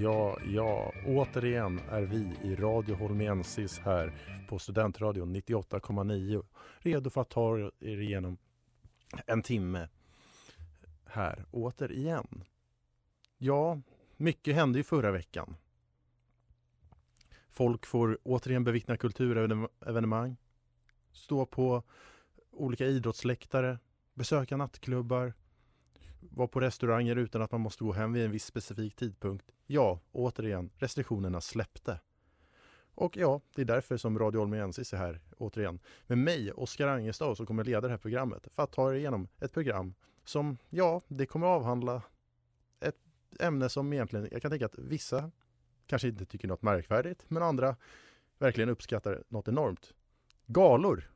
ja, ja. Återigen är vi i Radio Holmensis här på Studentradion 98,9 redo för att ta er igenom en timme här återigen. Ja, mycket hände ju förra veckan. Folk får återigen bevittna kulturevenemang, stå på olika idrottsläktare, besöka nattklubbar, vara på restauranger utan att man måste gå hem vid en viss specifik tidpunkt. Ja, återigen, restriktionerna släppte. Och ja, det är därför som Radio Olmiensis är här återigen med mig, Oskar Angestad, som kommer leda det här programmet för att ta er igenom ett program som, ja, det kommer avhandla ett ämne som egentligen, jag kan tänka att vissa kanske inte tycker något märkvärdigt, men andra verkligen uppskattar något enormt. Galor!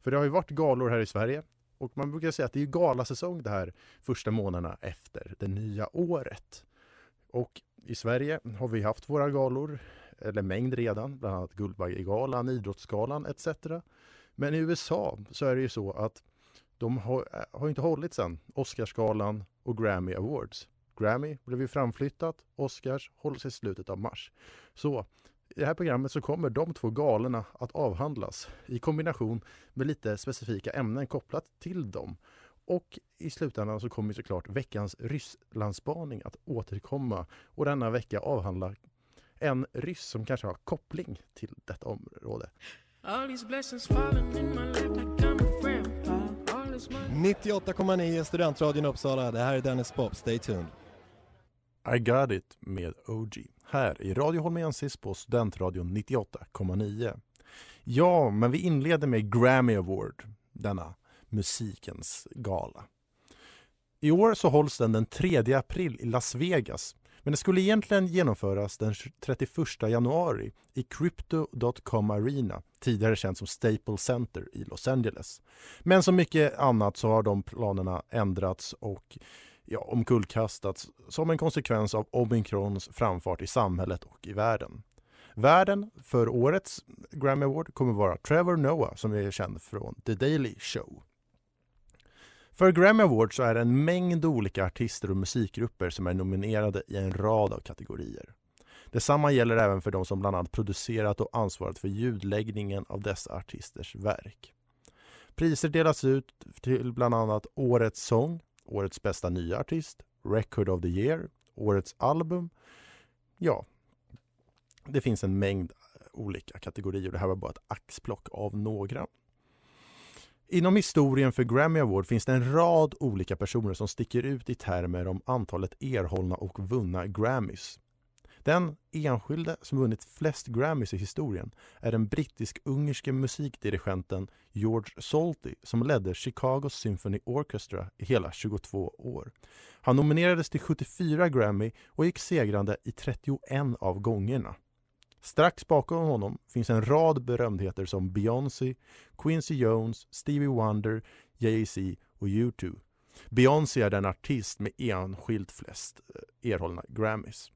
För det har ju varit galor här i Sverige och man brukar säga att det är galasäsong det här första månaderna efter det nya året. Och i Sverige har vi haft våra galor, eller mängd redan, bland annat Guldbaggegalan, Idrottsgalan etc. Men i USA så är det ju så att de har, har inte hållit sen Oscarsgalan och Grammy Awards. Grammy blev ju framflyttat, Oscars hålls i slutet av mars. Så det här programmet så kommer de två galorna att avhandlas i kombination med lite specifika ämnen kopplat till dem. Och i slutändan så kommer såklart veckans Rysslandsspaning att återkomma och denna vecka avhandla en ryss som kanske har koppling till detta område. 98,9 Studentradion Uppsala. Det här är Dennis Pop. Stay tuned. I got it med OG här i Radio Holmensis på Studentradion 98,9. Ja, men vi inleder med Grammy Award, denna musikens gala. I år så hålls den den 3 april i Las Vegas men det skulle egentligen genomföras den 31 januari i Crypto.com Arena, tidigare känt som Staples Center i Los Angeles. Men som mycket annat så har de planerna ändrats och ja, omkullkastats som en konsekvens av omikrons framfart i samhället och i världen. Värden för årets Grammy Award kommer vara Trevor Noah som är känd från The Daily Show. För Grammy Award så är det en mängd olika artister och musikgrupper som är nominerade i en rad av kategorier. Detsamma gäller även för de som bland annat producerat och ansvarat för ljudläggningen av dessa artisters verk. Priser delas ut till bland annat Årets sång, Årets bästa nya artist, Record of the year, Årets album. Ja, det finns en mängd olika kategorier. Det här var bara ett axplock av några. Inom historien för Grammy Award finns det en rad olika personer som sticker ut i termer om antalet erhållna och vunna Grammys. Den enskilde som vunnit flest Grammys i historien är den brittisk-ungerske musikdirigenten George Solti som ledde Chicago Symphony Orchestra i hela 22 år. Han nominerades till 74 Grammy och gick segrande i 31 av gångerna. Strax bakom honom finns en rad berömdheter som Beyoncé, Quincy Jones, Stevie Wonder, Jay-Z och U2. Beyoncé är den artist med enskilt flest eh, erhållna Grammys.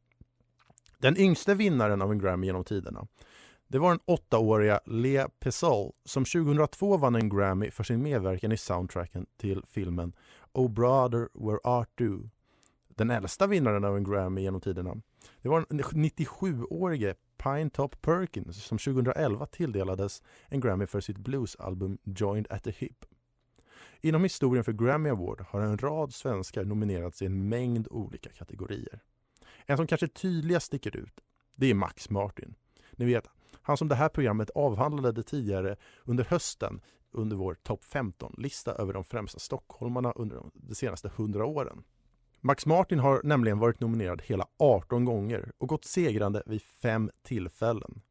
Den yngste vinnaren av en Grammy genom tiderna det var den åttaåriga Lea Pessol som 2002 vann en Grammy för sin medverkan i soundtracken till filmen Oh brother where art du. Den äldsta vinnaren av en Grammy genom tiderna det var den 97-årige Pine Top Perkins som 2011 tilldelades en Grammy för sitt bluesalbum Joined at the Hip. Inom historien för Grammy Award har en rad svenskar nominerats i en mängd olika kategorier. En som kanske tydligast sticker ut, det är Max Martin. Ni vet, han som det här programmet avhandlade tidigare under hösten under vår topp 15-lista över de främsta stockholmarna under de senaste hundra åren. Max Martin har nämligen varit nominerad hela 18 gånger och gått segrande vid fem tillfällen.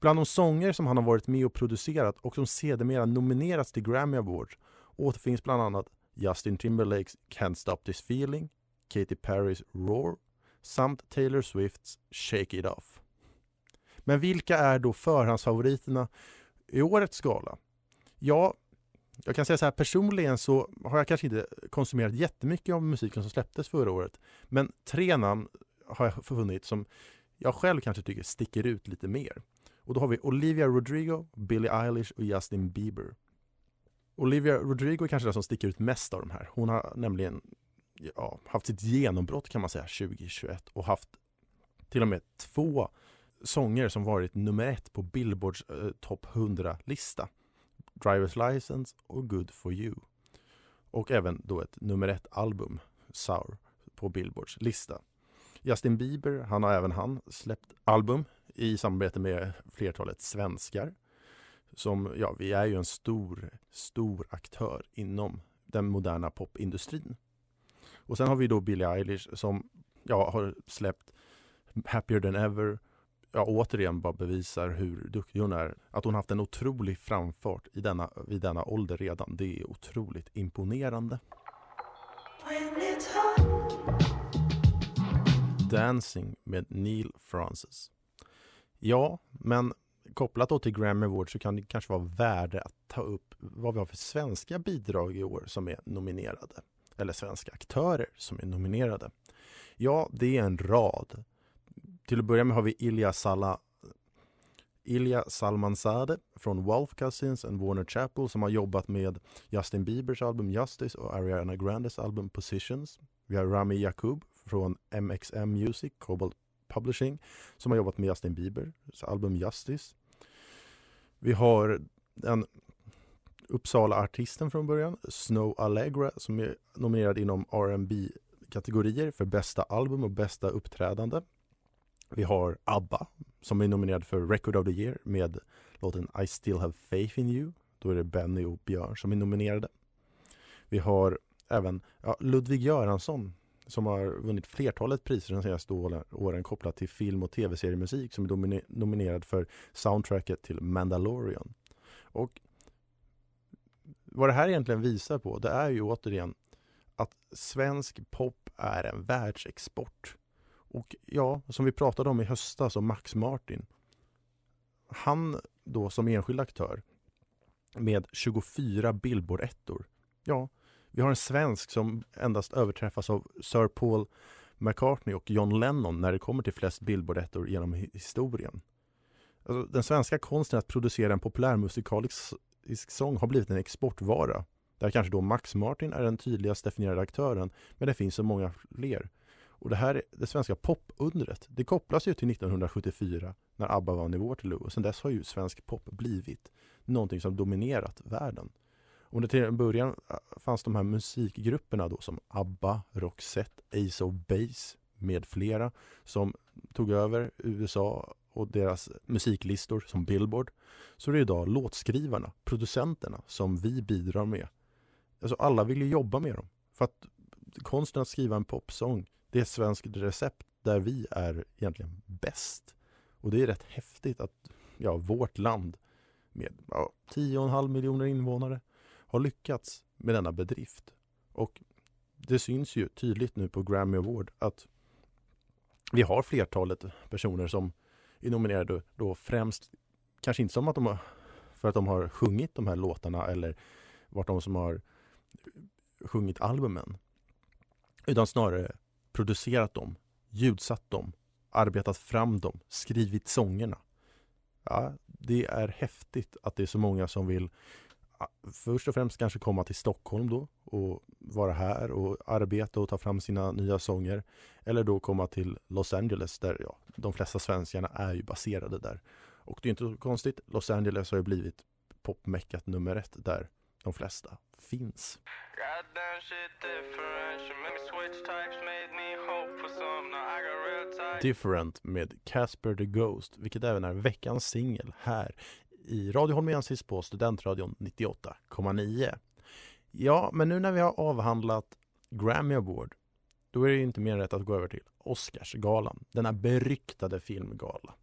Bland de sånger som han har varit med och producerat och som sedermera nominerats till Grammy Awards återfinns bland annat Justin Timberlakes Can't Stop This Feeling, Katy Perrys Roar samt Taylor Swifts Shake It Off. Men vilka är då förhandsfavoriterna i årets gala? Ja, jag kan säga så här personligen så har jag kanske inte konsumerat jättemycket av musiken som släpptes förra året. Men tre namn har jag funnit som jag själv kanske tycker sticker ut lite mer. Och då har vi Olivia Rodrigo, Billie Eilish och Justin Bieber. Olivia Rodrigo är kanske den som sticker ut mest av de här. Hon har nämligen ja, haft sitt genombrott kan man säga 2021 och haft till och med två sånger som varit nummer ett på Billboards eh, topp 100-lista. Driver's License och Good For You. Och även då ett nummer ett album, Sour, på Billboards lista. Justin Bieber, han har även han släppt album i samarbete med flertalet svenskar. Som, ja, vi är ju en stor, stor aktör inom den moderna popindustrin. Och sen har vi då Billie Eilish som ja, har släppt Happier than ever. Ja, återigen bara bevisar hur duktig hon är. Att hon haft en otrolig framfart i denna, vid denna ålder redan. Det är otroligt imponerande. Dancing med Neil Francis. Ja, men kopplat då till Grammy Award så kan det kanske vara värde att ta upp vad vi har för svenska bidrag i år som är nominerade. Eller svenska aktörer som är nominerade. Ja, det är en rad. Till att börja med har vi Ilja Salla Ilja Salmanzadeh från Wolf Cousins and Warner Chapel som har jobbat med Justin Biebers album Justice och Ariana Grandes album Positions. Vi har Rami Yacoub från MXM Music, Cobalt Publishing, som har jobbat med Justin Biebers album Justice. Vi har den Uppsala-artisten från början, Snow Allegra, som är nominerad inom R&B kategorier för bästa album och bästa uppträdande. Vi har ABBA som är nominerad för Record of the Year med låten I still have faith in you. Då är det Benny och Björn som är nominerade. Vi har även ja, Ludvig Göransson som har vunnit flertalet priser de senaste åren kopplat till film och tv-seriemusik som är nominerad för soundtracket till Mandalorian. Och vad det här egentligen visar på det är ju återigen att svensk pop är en världsexport. Och ja, som vi pratade om i höstas om Max Martin. Han då som enskild aktör med 24 Billboard-ettor. Ja, vi har en svensk som endast överträffas av Sir Paul McCartney och John Lennon när det kommer till flest Billboard-ettor genom historien. Alltså, den svenska konsten att producera en populärmusikalisk sång har blivit en exportvara. Där kanske då Max Martin är den tydligast definierade aktören, men det finns så många fler. Och det här, det svenska popundret, det kopplas ju till 1974 när ABBA vann i Waterloo och sedan dess har ju svensk pop blivit någonting som dominerat världen. Och till en början äh, fanns de här musikgrupperna då som ABBA, Roxette, Ace of Base med flera som tog över USA och deras musiklistor som Billboard så är det idag låtskrivarna, producenterna som vi bidrar med. Alltså alla vill ju jobba med dem. För att konsten att skriva en popsång, det är ett svenskt recept där vi är egentligen bäst. Och det är rätt häftigt att ja, vårt land med ja, 10,5 miljoner invånare har lyckats med denna bedrift. Och det syns ju tydligt nu på Grammy Award att vi har flertalet personer som är nominerade då främst, kanske inte som att de har, för att de har sjungit de här låtarna eller varit de som har sjungit albumen. Utan snarare producerat dem, ljudsatt dem, arbetat fram dem, skrivit sångerna. Ja, det är häftigt att det är så många som vill först och främst kanske komma till Stockholm då och vara här och arbeta och ta fram sina nya sånger. Eller då komma till Los Angeles där ja, de flesta svenskarna är ju baserade där. Och det är inte så konstigt. Los Angeles har ju blivit popmeckat nummer ett där de flesta finns. Different med Casper the Ghost, vilket även är veckans singel här i Radio Holmensis på Studentradion 98,9. Ja, men nu när vi har avhandlat Grammy Award då är det ju inte mer än rätt att gå över till Oscarsgalan, denna beryktade filmgala.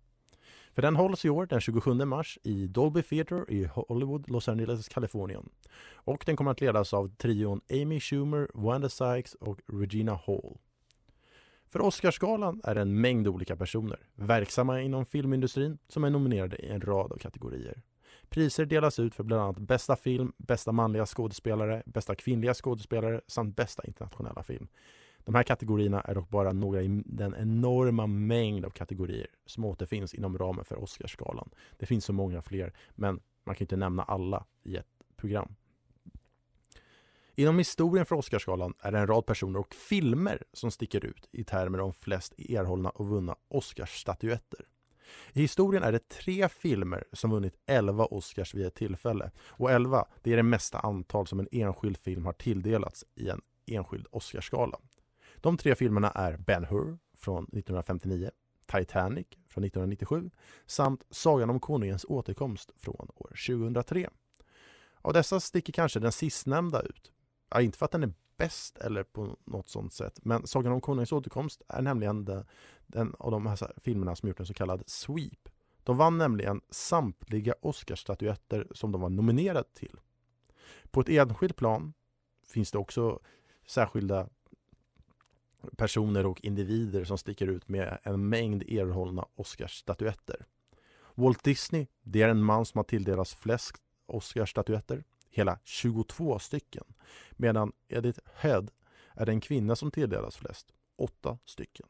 För den hålls i år den 27 mars i Dolby Theatre i Hollywood, Los Angeles, Kalifornien. Och den kommer att ledas av trion Amy Schumer, Wanda Sykes och Regina Hall. För Oscarsgalan är det en mängd olika personer verksamma inom filmindustrin som är nominerade i en rad av kategorier. Priser delas ut för bland annat bästa film, bästa manliga skådespelare, bästa kvinnliga skådespelare samt bästa internationella film. De här kategorierna är dock bara några i den enorma mängd av kategorier som återfinns inom ramen för Oscarsgalan. Det finns så många fler, men man kan inte nämna alla i ett program. Inom historien för Oscarsgalan är det en rad personer och filmer som sticker ut i termer om flest erhållna och vunna Oscarsstatyetter. I historien är det tre filmer som vunnit 11 Oscars vid ett tillfälle. Och 11, det är det mesta antal som en enskild film har tilldelats i en enskild Oscarsgala. De tre filmerna är Ben Hur från 1959, Titanic från 1997 samt Sagan om Konungens återkomst från år 2003. Av dessa sticker kanske den sistnämnda ut. Ja, inte för att den är bäst eller på något sånt sätt, men Sagan om Konungens återkomst är nämligen den, den av de här filmerna som gjort en så kallad sweep. De vann nämligen samtliga Oscarsstatyetter som de var nominerade till. På ett enskilt plan finns det också särskilda personer och individer som sticker ut med en mängd erhållna Oscarsstatyetter. Walt Disney, det är en man som har tilldelats flest Oscarsstatyetter, hela 22 stycken. Medan Edith Head är den kvinna som tilldelas flest, 8 stycken.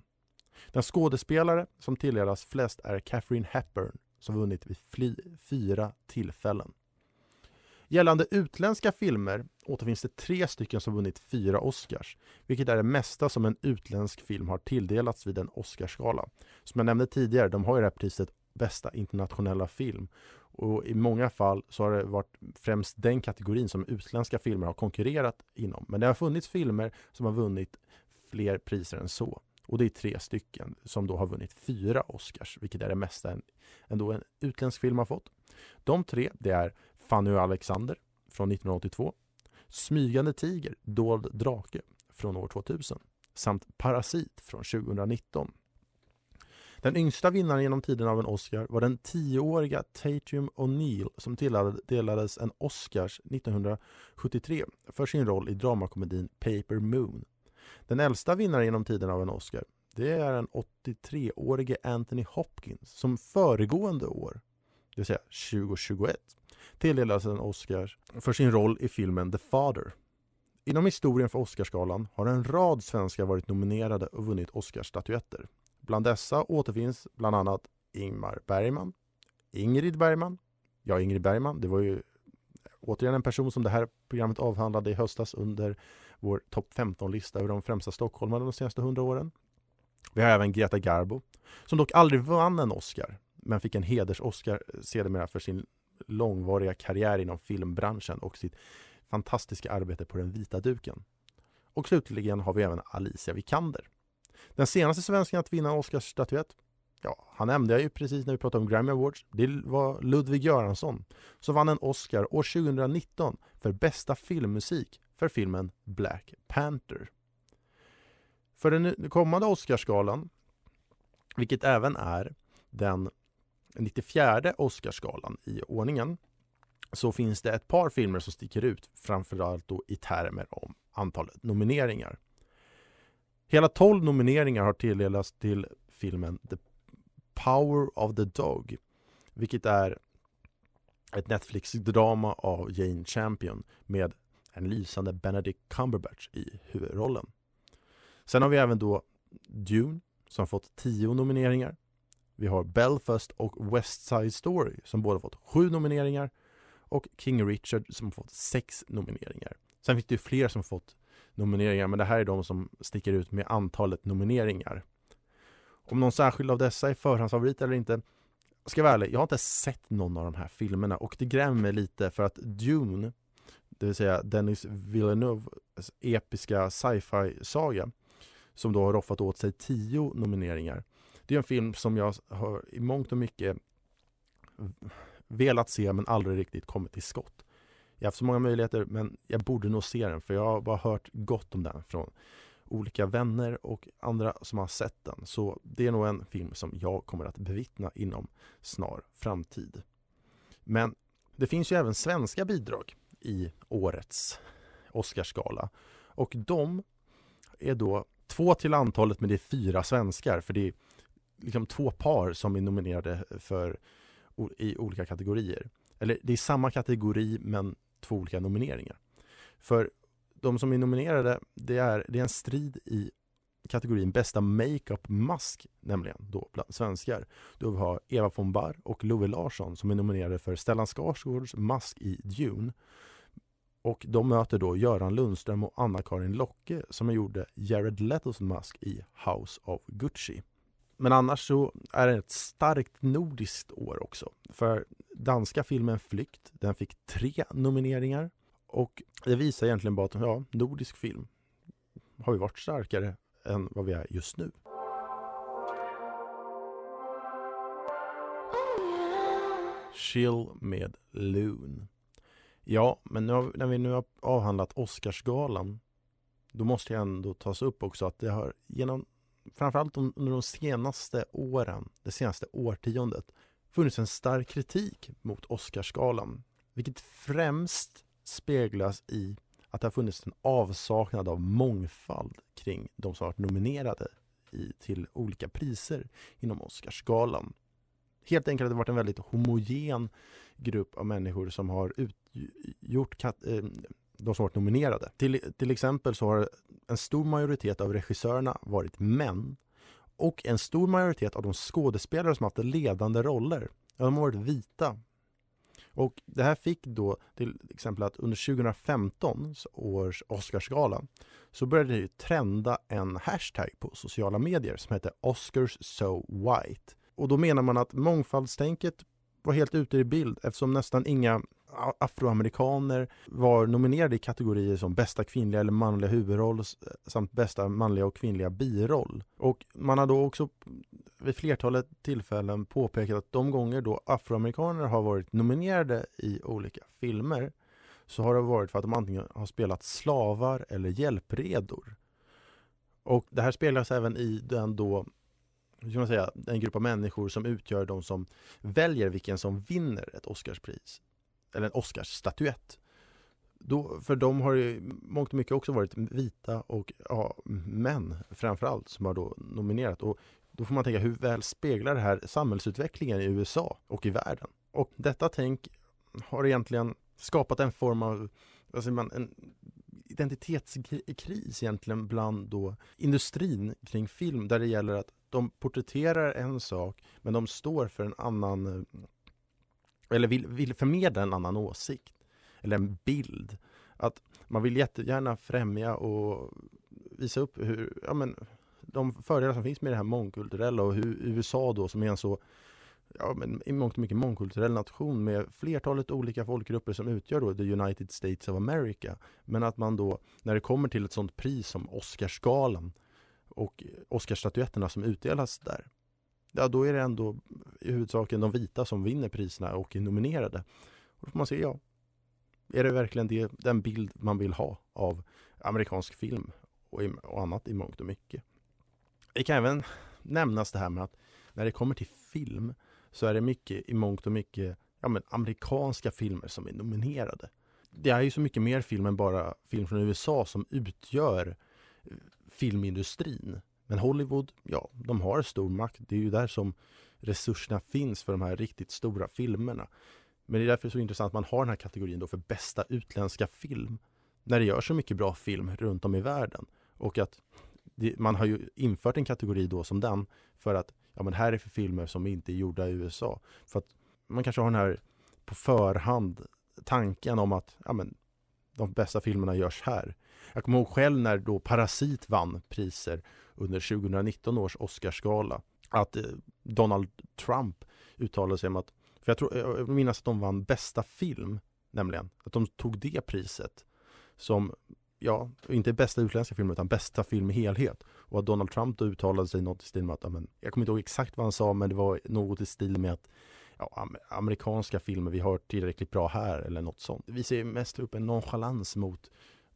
Den skådespelare som tilldelas flest är Catherine Hepburn som vunnit vid fyra tillfällen. Gällande utländska filmer återfinns det tre stycken som vunnit fyra Oscars, vilket är det mesta som en utländsk film har tilldelats vid en Oscarsgala. Som jag nämnde tidigare, de har ju det här priset bästa internationella film. Och i många fall så har det varit främst den kategorin som utländska filmer har konkurrerat inom. Men det har funnits filmer som har vunnit fler priser än så. Och det är tre stycken som då har vunnit fyra Oscars, vilket är det mesta en, ändå en utländsk film har fått. De tre, det är Fanny och Alexander från 1982, Smygande tiger, dold drake från år 2000 samt Parasit från 2019. Den yngsta vinnaren genom tiden av en Oscar var den tioåriga Tatum O'Neill som tilldelades en Oscars 1973 för sin roll i dramakomedin Paper Moon. Den äldsta vinnaren genom tiden av en Oscar det är den 83-årige Anthony Hopkins som föregående år, det vill säga 2021, tilldelades en Oscar för sin roll i filmen The Father. Inom historien för Oscarsgalan har en rad svenskar varit nominerade och vunnit Oscarsstatyetter. Bland dessa återfinns bland annat Ingmar Bergman, Ingrid Bergman, ja Ingrid Bergman, det var ju återigen en person som det här programmet avhandlade i höstas under vår topp 15-lista över de främsta stockholmarna de senaste hundra åren. Vi har även Greta Garbo, som dock aldrig vann en Oscar, men fick en heders-Oscar sedermera för sin långvariga karriär inom filmbranschen och sitt fantastiska arbete på den vita duken. Och slutligen har vi även Alicia Vikander. Den senaste svensken att vinna en Oscarsstatyett Ja, han nämnde jag ju precis när vi pratade om Grammy Awards. Det var Ludvig Göransson som vann en Oscar år 2019 för bästa filmmusik för filmen Black Panther. För den kommande Oscarsgalan, vilket även är den 94 Oscarsgalan i ordningen, så finns det ett par filmer som sticker ut, framförallt då i termer om antalet nomineringar. Hela 12 nomineringar har tilldelats till filmen The Power of the Dog, vilket är ett Netflix-drama av Jane Champion med en lysande Benedict Cumberbatch i huvudrollen. Sen har vi även då Dune som fått 10 nomineringar. Vi har Belfast och West Side Story som båda fått 7 nomineringar och King Richard som fått 6 nomineringar. Sen finns det ju fler som fått nomineringar men det här är de som sticker ut med antalet nomineringar. Om någon särskild av dessa är förhandsfavorit eller inte ska jag vara ärlig, jag har inte sett någon av de här filmerna och det grämer mig lite för att Dune, det vill säga Dennis Villeneuves episka sci-fi saga som då har roffat åt sig tio nomineringar. Det är en film som jag har i mångt och mycket velat se men aldrig riktigt kommit till skott. Jag har haft så många möjligheter men jag borde nog se den för jag har bara hört gott om den från olika vänner och andra som har sett den. Så det är nog en film som jag kommer att bevittna inom snar framtid. Men det finns ju även svenska bidrag i årets Oscarsgala och de är då två till antalet men det är fyra svenskar för det är liksom två par som är nominerade för, i olika kategorier. Eller det är samma kategori men två olika nomineringar. För de som är nominerade, det är, det är en strid i kategorin bästa makeup mask, nämligen då bland svenskar. Då vi har Eva von Barr och Love Larsson som är nominerade för Stellan Skarsgårds mask i Dune. Och de möter då Göran Lundström och Anna-Karin Locke som gjorde Jared Letos mask i House of Gucci. Men annars så är det ett starkt nordiskt år också. För danska filmen Flykt, den fick tre nomineringar. Och det visar egentligen bara att ja, nordisk film har ju varit starkare än vad vi är just nu. Chill med Loon. Ja, men nu har, när vi nu har avhandlat Oscarsgalan då måste jag ändå tas upp också att det har genom framförallt under de senaste åren, det senaste årtiondet funnits en stark kritik mot Oscarsgalan vilket främst speglas i att det har funnits en avsaknad av mångfald kring de som varit nominerade i, till olika priser inom Oscarsgalan. Helt enkelt har det varit en väldigt homogen grupp av människor som har utgjort eh, de som varit nominerade. Till, till exempel så har en stor majoritet av regissörerna varit män och en stor majoritet av de skådespelare som haft ledande roller, de har varit vita. Och det här fick då till exempel att under 2015 års Oscarsgala så började det trenda en hashtag på sociala medier som heter Oscars so white. Och då menar man att mångfaldstänket var helt ute i bild eftersom nästan inga afroamerikaner var nominerade i kategorier som bästa kvinnliga eller manliga huvudroll samt bästa manliga och kvinnliga biroll. Och man har då också vid flertalet tillfällen påpekat att de gånger då afroamerikaner har varit nominerade i olika filmer så har det varit för att de antingen har spelat slavar eller hjälpredor. Och det här spelas även i den då hur ska man säga, en grupp av människor som utgör de som väljer vilken som vinner ett Oscarspris eller en Oscarsstatyett. Då, för de har ju mångt och mycket också varit vita och ja, män framförallt som har då nominerat. Och då får man tänka hur väl speglar det här samhällsutvecklingen i USA och i världen? Och detta tänk har egentligen skapat en form av vad säger man, en identitetskris egentligen bland då industrin kring film där det gäller att de porträtterar en sak men de står för en annan eh, eller vill, vill förmedla en annan åsikt eller en bild. Att man vill jättegärna främja och visa upp hur, ja men, de fördelar som finns med det här mångkulturella och hur USA då som är en så ja, men i mångt och mycket mångkulturell nation med flertalet olika folkgrupper som utgör då the United States of America. Men att man då, när det kommer till ett sånt pris som Oscarsgalan och Oscarsstatyetterna som utdelas där, ja då är det ändå i huvudsaken de vita som vinner priserna och är nominerade. Och då får man se, ja, är det verkligen det, den bild man vill ha av amerikansk film och, i, och annat i mångt och mycket? Det kan även nämnas det här med att när det kommer till film så är det mycket i mångt och mycket ja, men amerikanska filmer som är nominerade. Det är ju så mycket mer film än bara film från USA som utgör filmindustrin. Men Hollywood, ja, de har stor makt. Det är ju där som resurserna finns för de här riktigt stora filmerna. Men det är därför så intressant att man har den här kategorin då för bästa utländska film. När det görs så mycket bra film runt om i världen. Och att det, man har ju infört en kategori då som den för att ja men här är för filmer som inte är gjorda i USA. För att man kanske har den här på förhand tanken om att ja men de bästa filmerna görs här. Jag kommer ihåg själv när då Parasit vann priser under 2019 års Oscarsgala att eh, Donald Trump uttalade sig om att, för jag, tror, eh, jag minns att de vann bästa film, nämligen, att de tog det priset som, ja, inte bästa utländska film utan bästa film i helhet. Och att Donald Trump då uttalade sig något i stil med att, men, jag kommer inte ihåg exakt vad han sa, men det var något i stil med att ja, amerikanska filmer, vi har tillräckligt bra här eller något sånt. Vi ser mest upp en nonchalans mot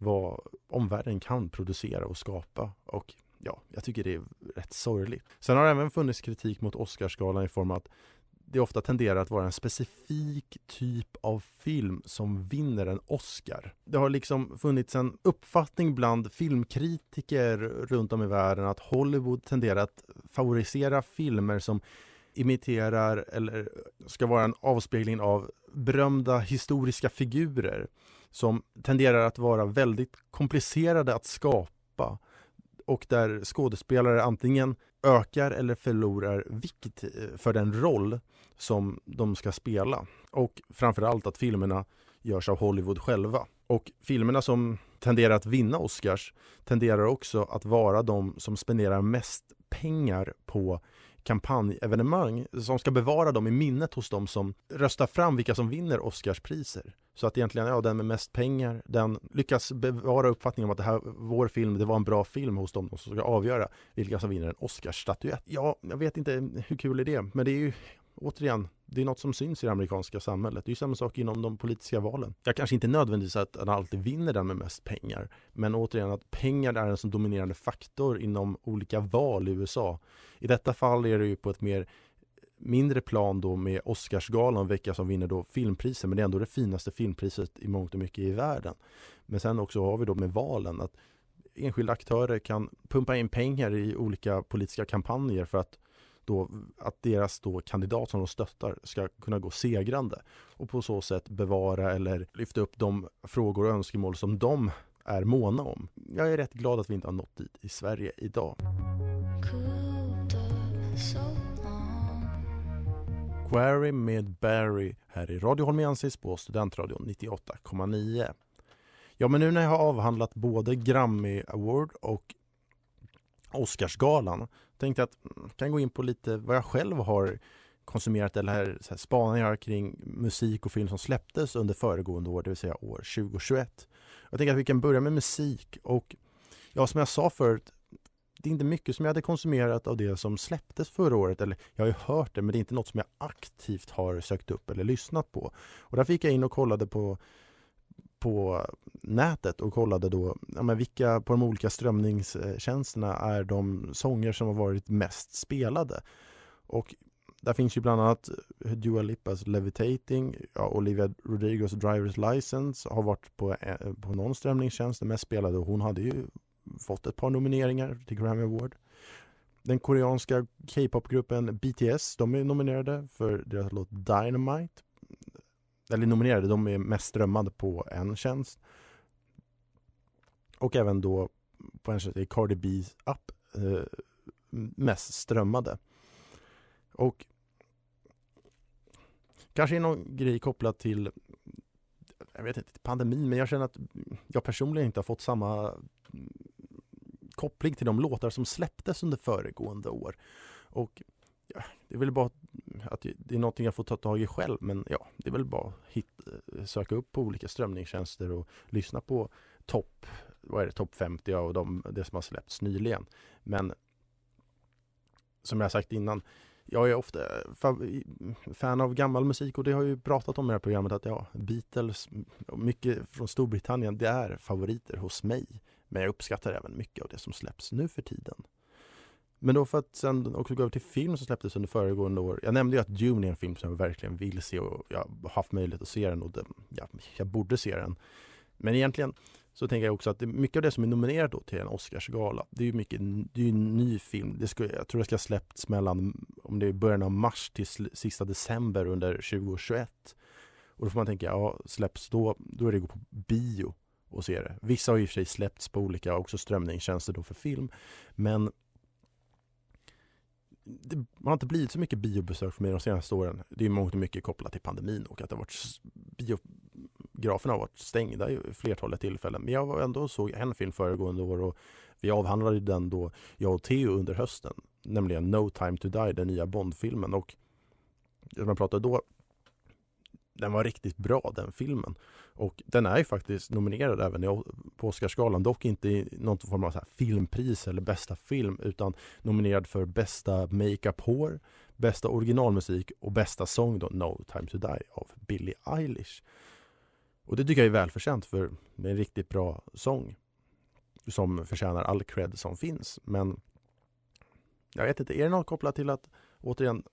vad omvärlden kan producera och skapa och ja, jag tycker det är rätt sorgligt. Sen har det även funnits kritik mot Oscarsgalan i form av att det ofta tenderar att vara en specifik typ av film som vinner en Oscar. Det har liksom funnits en uppfattning bland filmkritiker runt om i världen att Hollywood tenderar att favorisera filmer som imiterar eller ska vara en avspegling av berömda historiska figurer som tenderar att vara väldigt komplicerade att skapa och där skådespelare antingen ökar eller förlorar vikt eh, för den roll som de ska spela. Och framförallt att filmerna görs av Hollywood själva. Och filmerna som tenderar att vinna Oscars tenderar också att vara de som spenderar mest pengar på kampanjevenemang som ska bevara dem i minnet hos dem som röstar fram vilka som vinner Oscarspriser. Så att egentligen, ja, den med mest pengar, den lyckas bevara uppfattningen om att det här, vår film, det var en bra film hos dem som ska avgöra vilka som vinner en Oscarsstatyett. Ja, jag vet inte hur kul är det, men det är ju återigen, det är något som syns i det amerikanska samhället. Det är samma sak inom de politiska valen. Jag kanske inte nödvändigtvis att han alltid vinner den med mest pengar, men återigen att pengar är en så dominerande faktor inom olika val i USA. I detta fall är det ju på ett mer mindre plan då med Oscarsgalan vilka som vinner då filmpriser men det är ändå det finaste filmpriset i mångt och mycket i världen. Men sen också har vi då med valen att enskilda aktörer kan pumpa in pengar i olika politiska kampanjer för att då, att deras då kandidat som de stöttar ska kunna gå segrande och på så sätt bevara eller lyfta upp de frågor och önskemål som de är måna om. Jag är rätt glad att vi inte har nått dit i Sverige idag. Query med Barry här i Radio Holmiensis på Studentradion 98,9. Ja, men nu när jag har avhandlat både Grammy Award och Oscarsgalan tänkte jag att mm, jag kan gå in på lite vad jag själv har konsumerat eller så här, spaningar kring musik och film som släpptes under föregående år, det vill säga år 2021. Jag tänker att vi kan börja med musik och ja, som jag sa förut, det är inte mycket som jag hade konsumerat av det som släpptes förra året. Eller jag har ju hört det, men det är inte något som jag aktivt har sökt upp eller lyssnat på. Och där fick jag in och kollade på på nätet och kollade då ja, men vilka på de olika strömningstjänsterna är de sånger som har varit mest spelade. Och där finns ju bland annat Dua Lipas Levitating, ja, Olivia Rodrigos Driver's License har varit på, eh, på någon strömningstjänst, den mest spelade och hon hade ju fått ett par nomineringar till Grammy Award. Den koreanska K-popgruppen BTS, de är nominerade för deras låt Dynamite. Eller nominerade, de är mest strömmade på en tjänst. Och även då på en tjänst är Cardi B's app eh, mest strömmade. Och kanske är någon grej kopplat till jag vet inte, pandemin, men jag känner att jag personligen inte har fått samma koppling till de låtar som släpptes under föregående år. Och det är väl bara att det är någonting jag får ta tag i själv men ja, det är väl bara att hit, eh, söka upp på olika strömningstjänster och lyssna på topp, vad är det, topp 50 och de, det som har släppts nyligen. Men som jag sagt innan, jag är ofta fan av gammal musik och det har jag ju pratat om i det här programmet att ja, Beatles, mycket från Storbritannien, det är favoriter hos mig. Men jag uppskattar även mycket av det som släpps nu för tiden. Men då för att sen också gå över till film som släpptes under föregående år. Jag nämnde ju att Dune är en film som jag verkligen vill se och jag har haft möjlighet att se den och det, ja, jag borde se den. Men egentligen så tänker jag också att det, mycket av det som är nominerat då till en Oscarsgala, det är ju mycket, det är en ny film. Det ska, jag tror det ska ha släppts mellan, om det är början av mars till sista december under 2021. Och då får man tänka, ja släpps då, då är det att gå på bio och se det. Vissa har i och för sig släppts på olika också strömningstjänster då för film. Men det har inte blivit så mycket biobesök för mig de senaste åren. Det är mångt och mycket kopplat till pandemin och att det har varit biograferna har varit stängda i flertalet tillfällen. Men jag var ändå såg en film föregående år och vi avhandlade den då, jag och Theo under hösten, nämligen No time to die, den nya Bondfilmen. Och som jag pratade då, den var riktigt bra den filmen. Och den är ju faktiskt nominerad även på Oscarsgalan, dock inte i någon form av så filmpris eller bästa film utan nominerad för bästa makeup hår, bästa originalmusik och bästa sång då No time to die av Billie Eilish. Och det tycker jag är välförtjänt för det är en riktigt bra sång som förtjänar all cred som finns. Men jag vet inte, är det något kopplat till att återigen,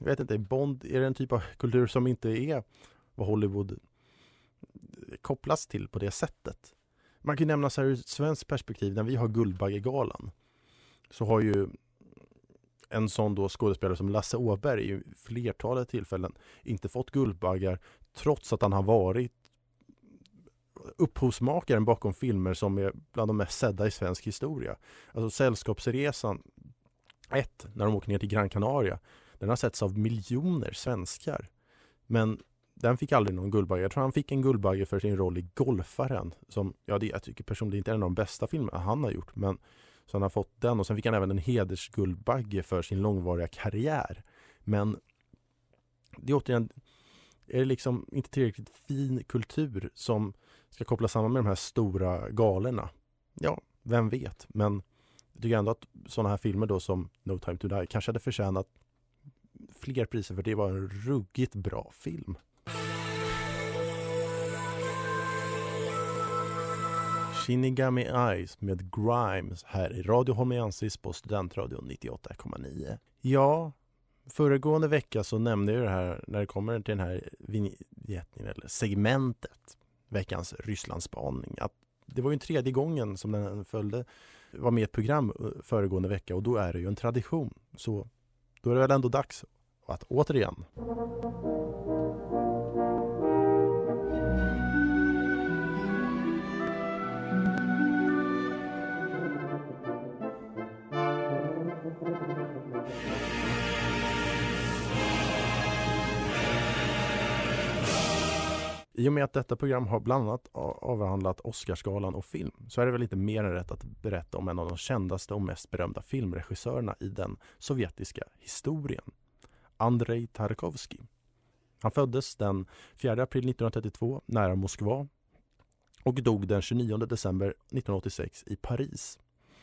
jag vet inte, Bond, är det en typ av kultur som inte är vad Hollywood eh, kopplas till på det sättet? Man kan nämna så här ur ett svenskt perspektiv, när vi har Guldbaggegalan så har ju en sån då skådespelare som Lasse Åberg i flertalet tillfällen inte fått Guldbaggar trots att han har varit upphovsmakaren bakom filmer som är bland de mest sedda i svensk historia. Alltså Sällskapsresan 1, när de åker ner till Gran Canaria, den har setts av miljoner svenskar. Men den fick aldrig någon Guldbagge. Jag tror han fick en Guldbagge för sin roll i Golfaren. Som, ja, det, jag tycker personligen inte är en av de bästa filmerna han har gjort. Men så han har fått den och sen fick han även en hedersguldbagge för sin långvariga karriär. Men det är återigen, är det liksom inte tillräckligt fin kultur som ska kopplas samman med de här stora galerna? Ja, vem vet? Men jag tycker ändå att sådana här filmer då som No time to die kanske hade förtjänat fler priser för det var en ruggigt bra film. Shinigami Eyes med Grimes här i Radio Homiansis på Studentradion 98,9. Ja, föregående vecka så nämnde jag det här när det kommer till den här vignetten eller segmentet, veckans Rysslandsspaning, att det var ju en tredje gången som den följde, var med i ett program eh, föregående vecka och då är det ju en tradition. Så då är det väl ändå dags att återigen I och med att detta program har bland annat avhandlat Oscarsgalan och film så är det väl inte mer än rätt att berätta om en av de kändaste och mest berömda filmregissörerna i den sovjetiska historien. Andrei Tarkovsky. Han föddes den 4 april 1932 nära Moskva och dog den 29 december 1986 i Paris.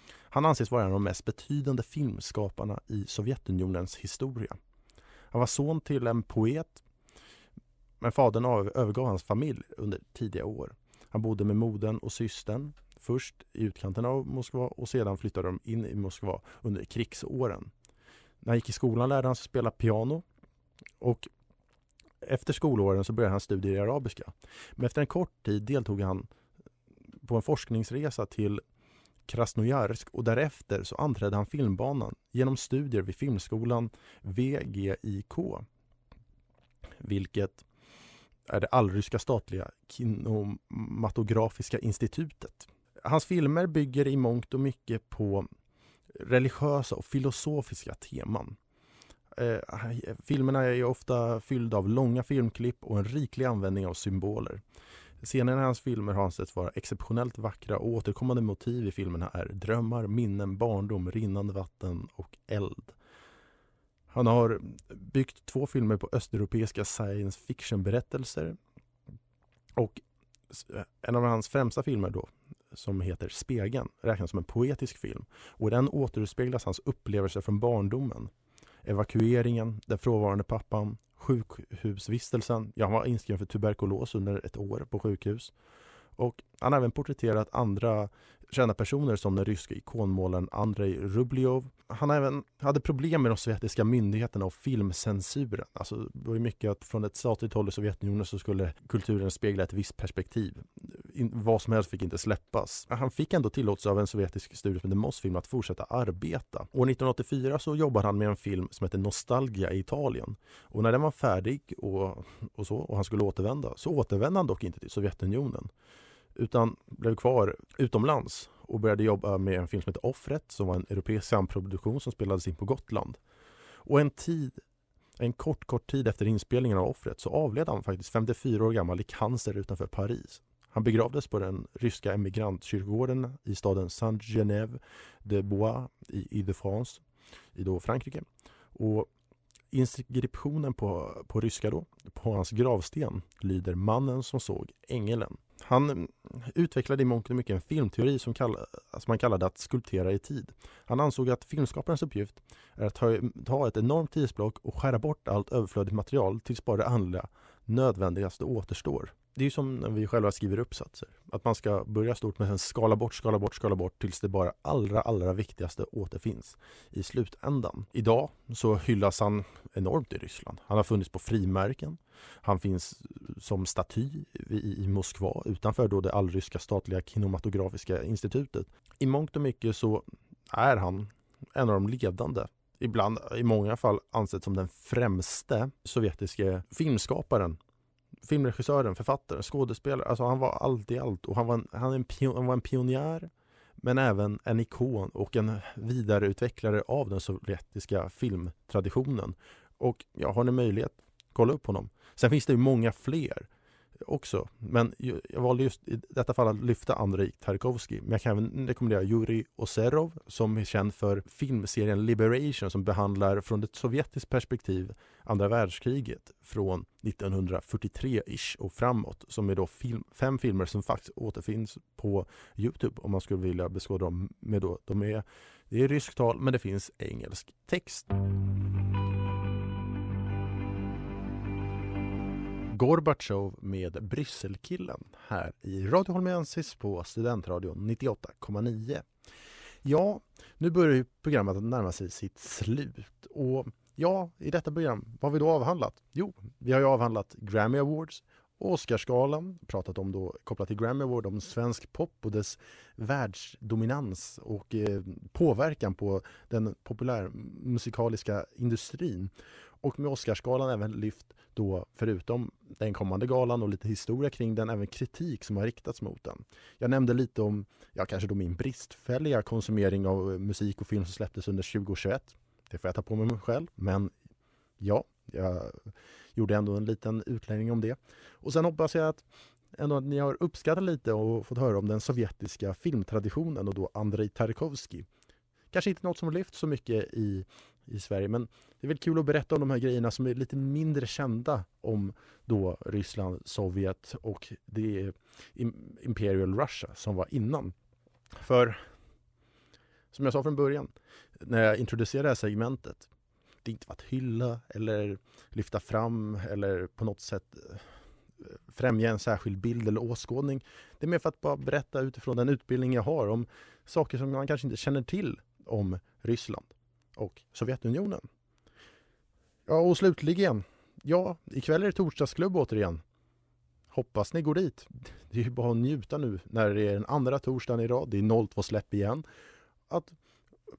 Han anses vara en av de mest betydande filmskaparna i Sovjetunionens historia. Han var son till en poet men fadern övergav hans familj under tidiga år. Han bodde med modern och systern först i utkanten av Moskva och sedan flyttade de in i Moskva under krigsåren. När han gick i skolan lärde han sig spela piano och efter skolåren så började han studier i arabiska. Men efter en kort tid deltog han på en forskningsresa till Krasnojarsk och därefter så anträdde han filmbanan genom studier vid filmskolan VGIK. Vilket är det allryska statliga kinematografiska institutet. Hans filmer bygger i mångt och mycket på religiösa och filosofiska teman. Eh, filmerna är ofta fyllda av långa filmklipp och en riklig användning av symboler. Scenerna i hans filmer har ansetts vara exceptionellt vackra och återkommande motiv i filmerna är drömmar, minnen, barndom, rinnande vatten och eld. Han har byggt två filmer på östeuropeiska science fiction-berättelser. Och en av hans främsta filmer då, som heter Spegeln, räknas som en poetisk film. Och i den återspeglas hans upplevelser från barndomen. Evakueringen, den frånvarande pappan, sjukhusvistelsen. Ja, han var inskriven för tuberkulos under ett år på sjukhus. Och han har även porträtterat andra kända personer som den ryska ikonmålaren Andrei Rubljov. Han även hade problem med de sovjetiska myndigheterna och filmcensuren. Alltså, det var ju mycket att från ett statligt håll i Sovjetunionen så skulle kulturen spegla ett visst perspektiv. In, vad som helst fick inte släppas. Han fick ändå tillåtelse av en sovjetisk studio som hette Mosfilm att fortsätta arbeta. År 1984 så jobbade han med en film som heter Nostalgia i Italien. Och när den var färdig och, och så och han skulle återvända så återvände han dock inte till Sovjetunionen utan blev kvar utomlands och började jobba med en film som heter Offret som var en europeisk samproduktion som spelades in på Gotland. Och en tid, en kort, kort tid efter inspelningen av Offret så avled han faktiskt 54 år gammal i cancer utanför Paris. Han begravdes på den ryska emigrantkyrkogården i staden Saint-Genève de Bois i Ile-de-France i då Frankrike. Och inskriptionen på, på ryska då, på hans gravsten lyder Mannen som såg ängeln. Han utvecklade i mångt och mycket en filmteori som, kall, som man kallade att skulptera i tid. Han ansåg att filmskaparens uppgift är att ta, ta ett enormt tidsblock och skära bort allt överflödigt material tills bara det allra nödvändigaste återstår det är ju som när vi själva skriver uppsatser. Att man ska börja stort men sen skala bort, skala bort, skala bort tills det bara allra, allra viktigaste återfinns i slutändan. Idag så hyllas han enormt i Ryssland. Han har funnits på frimärken. Han finns som staty i, Moskva utanför då det allryska statliga kinematografiska institutet. I mångt och mycket så är han en av de ledande ibland i många fall ansedd som den främste sovjetiske filmskaparen filmregissören, författaren, skådespelare. Alltså han var allt i allt och han var en, han, en pion, han var en pionjär men även en ikon och en vidareutvecklare av den sovjetiska filmtraditionen. Och ja, har ni möjlighet, kolla upp honom. Sen finns det ju många fler också. Men jag valde just i detta fall att lyfta Andrei Tarkovsky. Men jag kan även rekommendera Jurij Oserov som är känd för filmserien Liberation som behandlar från ett sovjetiskt perspektiv andra världskriget från 1943-ish och framåt. Som är då film, fem filmer som faktiskt återfinns på Youtube om man skulle vilja beskåda dem med då. De är, det är ryskt tal men det finns engelsk text. Gorbatjov med Brysselkillen här i Radio Holmensis på Studentradion 98,9. Ja, nu börjar ju programmet närma sig sitt slut och ja, i detta program, vad har vi då avhandlat? Jo, vi har ju avhandlat Grammy Awards, Oscarsgalan, pratat om då kopplat till Grammy Award om svensk pop och dess världsdominans och eh, påverkan på den populärmusikaliska industrin. Och med Oscarsgalan även lyft då förutom den kommande galan och lite historia kring den, även kritik som har riktats mot den. Jag nämnde lite om, ja kanske då min bristfälliga konsumering av eh, musik och film som släpptes under 2021. Det får jag ta på mig själv, men ja, jag gjorde ändå en liten utläggning om det. Och sen hoppas jag att ändå att ni har uppskattat lite och fått höra om den sovjetiska filmtraditionen och då Andrei Tarkovsky. Kanske inte något som lyfts så mycket i i Sverige. Men det är väl kul att berätta om de här grejerna som är lite mindre kända om då Ryssland, Sovjet och det Imperial Russia som var innan. För som jag sa från början när jag introducerade det här segmentet det är inte för att hylla eller lyfta fram eller på något sätt eh, främja en särskild bild eller åskådning. Det är mer för att bara berätta utifrån den utbildning jag har om saker som man kanske inte känner till om Ryssland och Sovjetunionen. Ja, och slutligen. Ja, ikväll är det torsdagsklubb återigen. Hoppas ni går dit. Det är ju bara att njuta nu när det är den andra torsdagen i rad. Det är 02 släpp igen. Att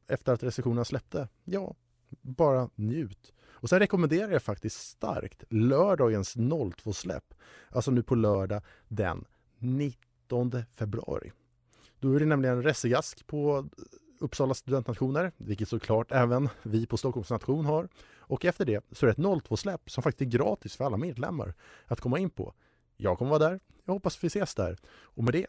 efter att recensionerna släppte, ja, bara njut. Och sen rekommenderar jag faktiskt starkt lördagens 02-släpp. Alltså nu på lördag den 19 februari. Då är det nämligen Ressegask på Uppsala studentnationer, vilket såklart även vi på Stockholms nation har. Och efter det så är det ett 02-släpp som faktiskt är gratis för alla medlemmar att komma in på. Jag kommer vara där. Jag hoppas vi ses där. Och med det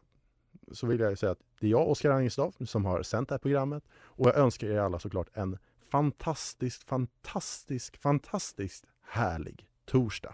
så vill jag säga att det är jag, Oskar Angestav, som har sänt det här programmet. Och jag önskar er alla såklart en fantastiskt, fantastisk, fantastiskt härlig torsdag.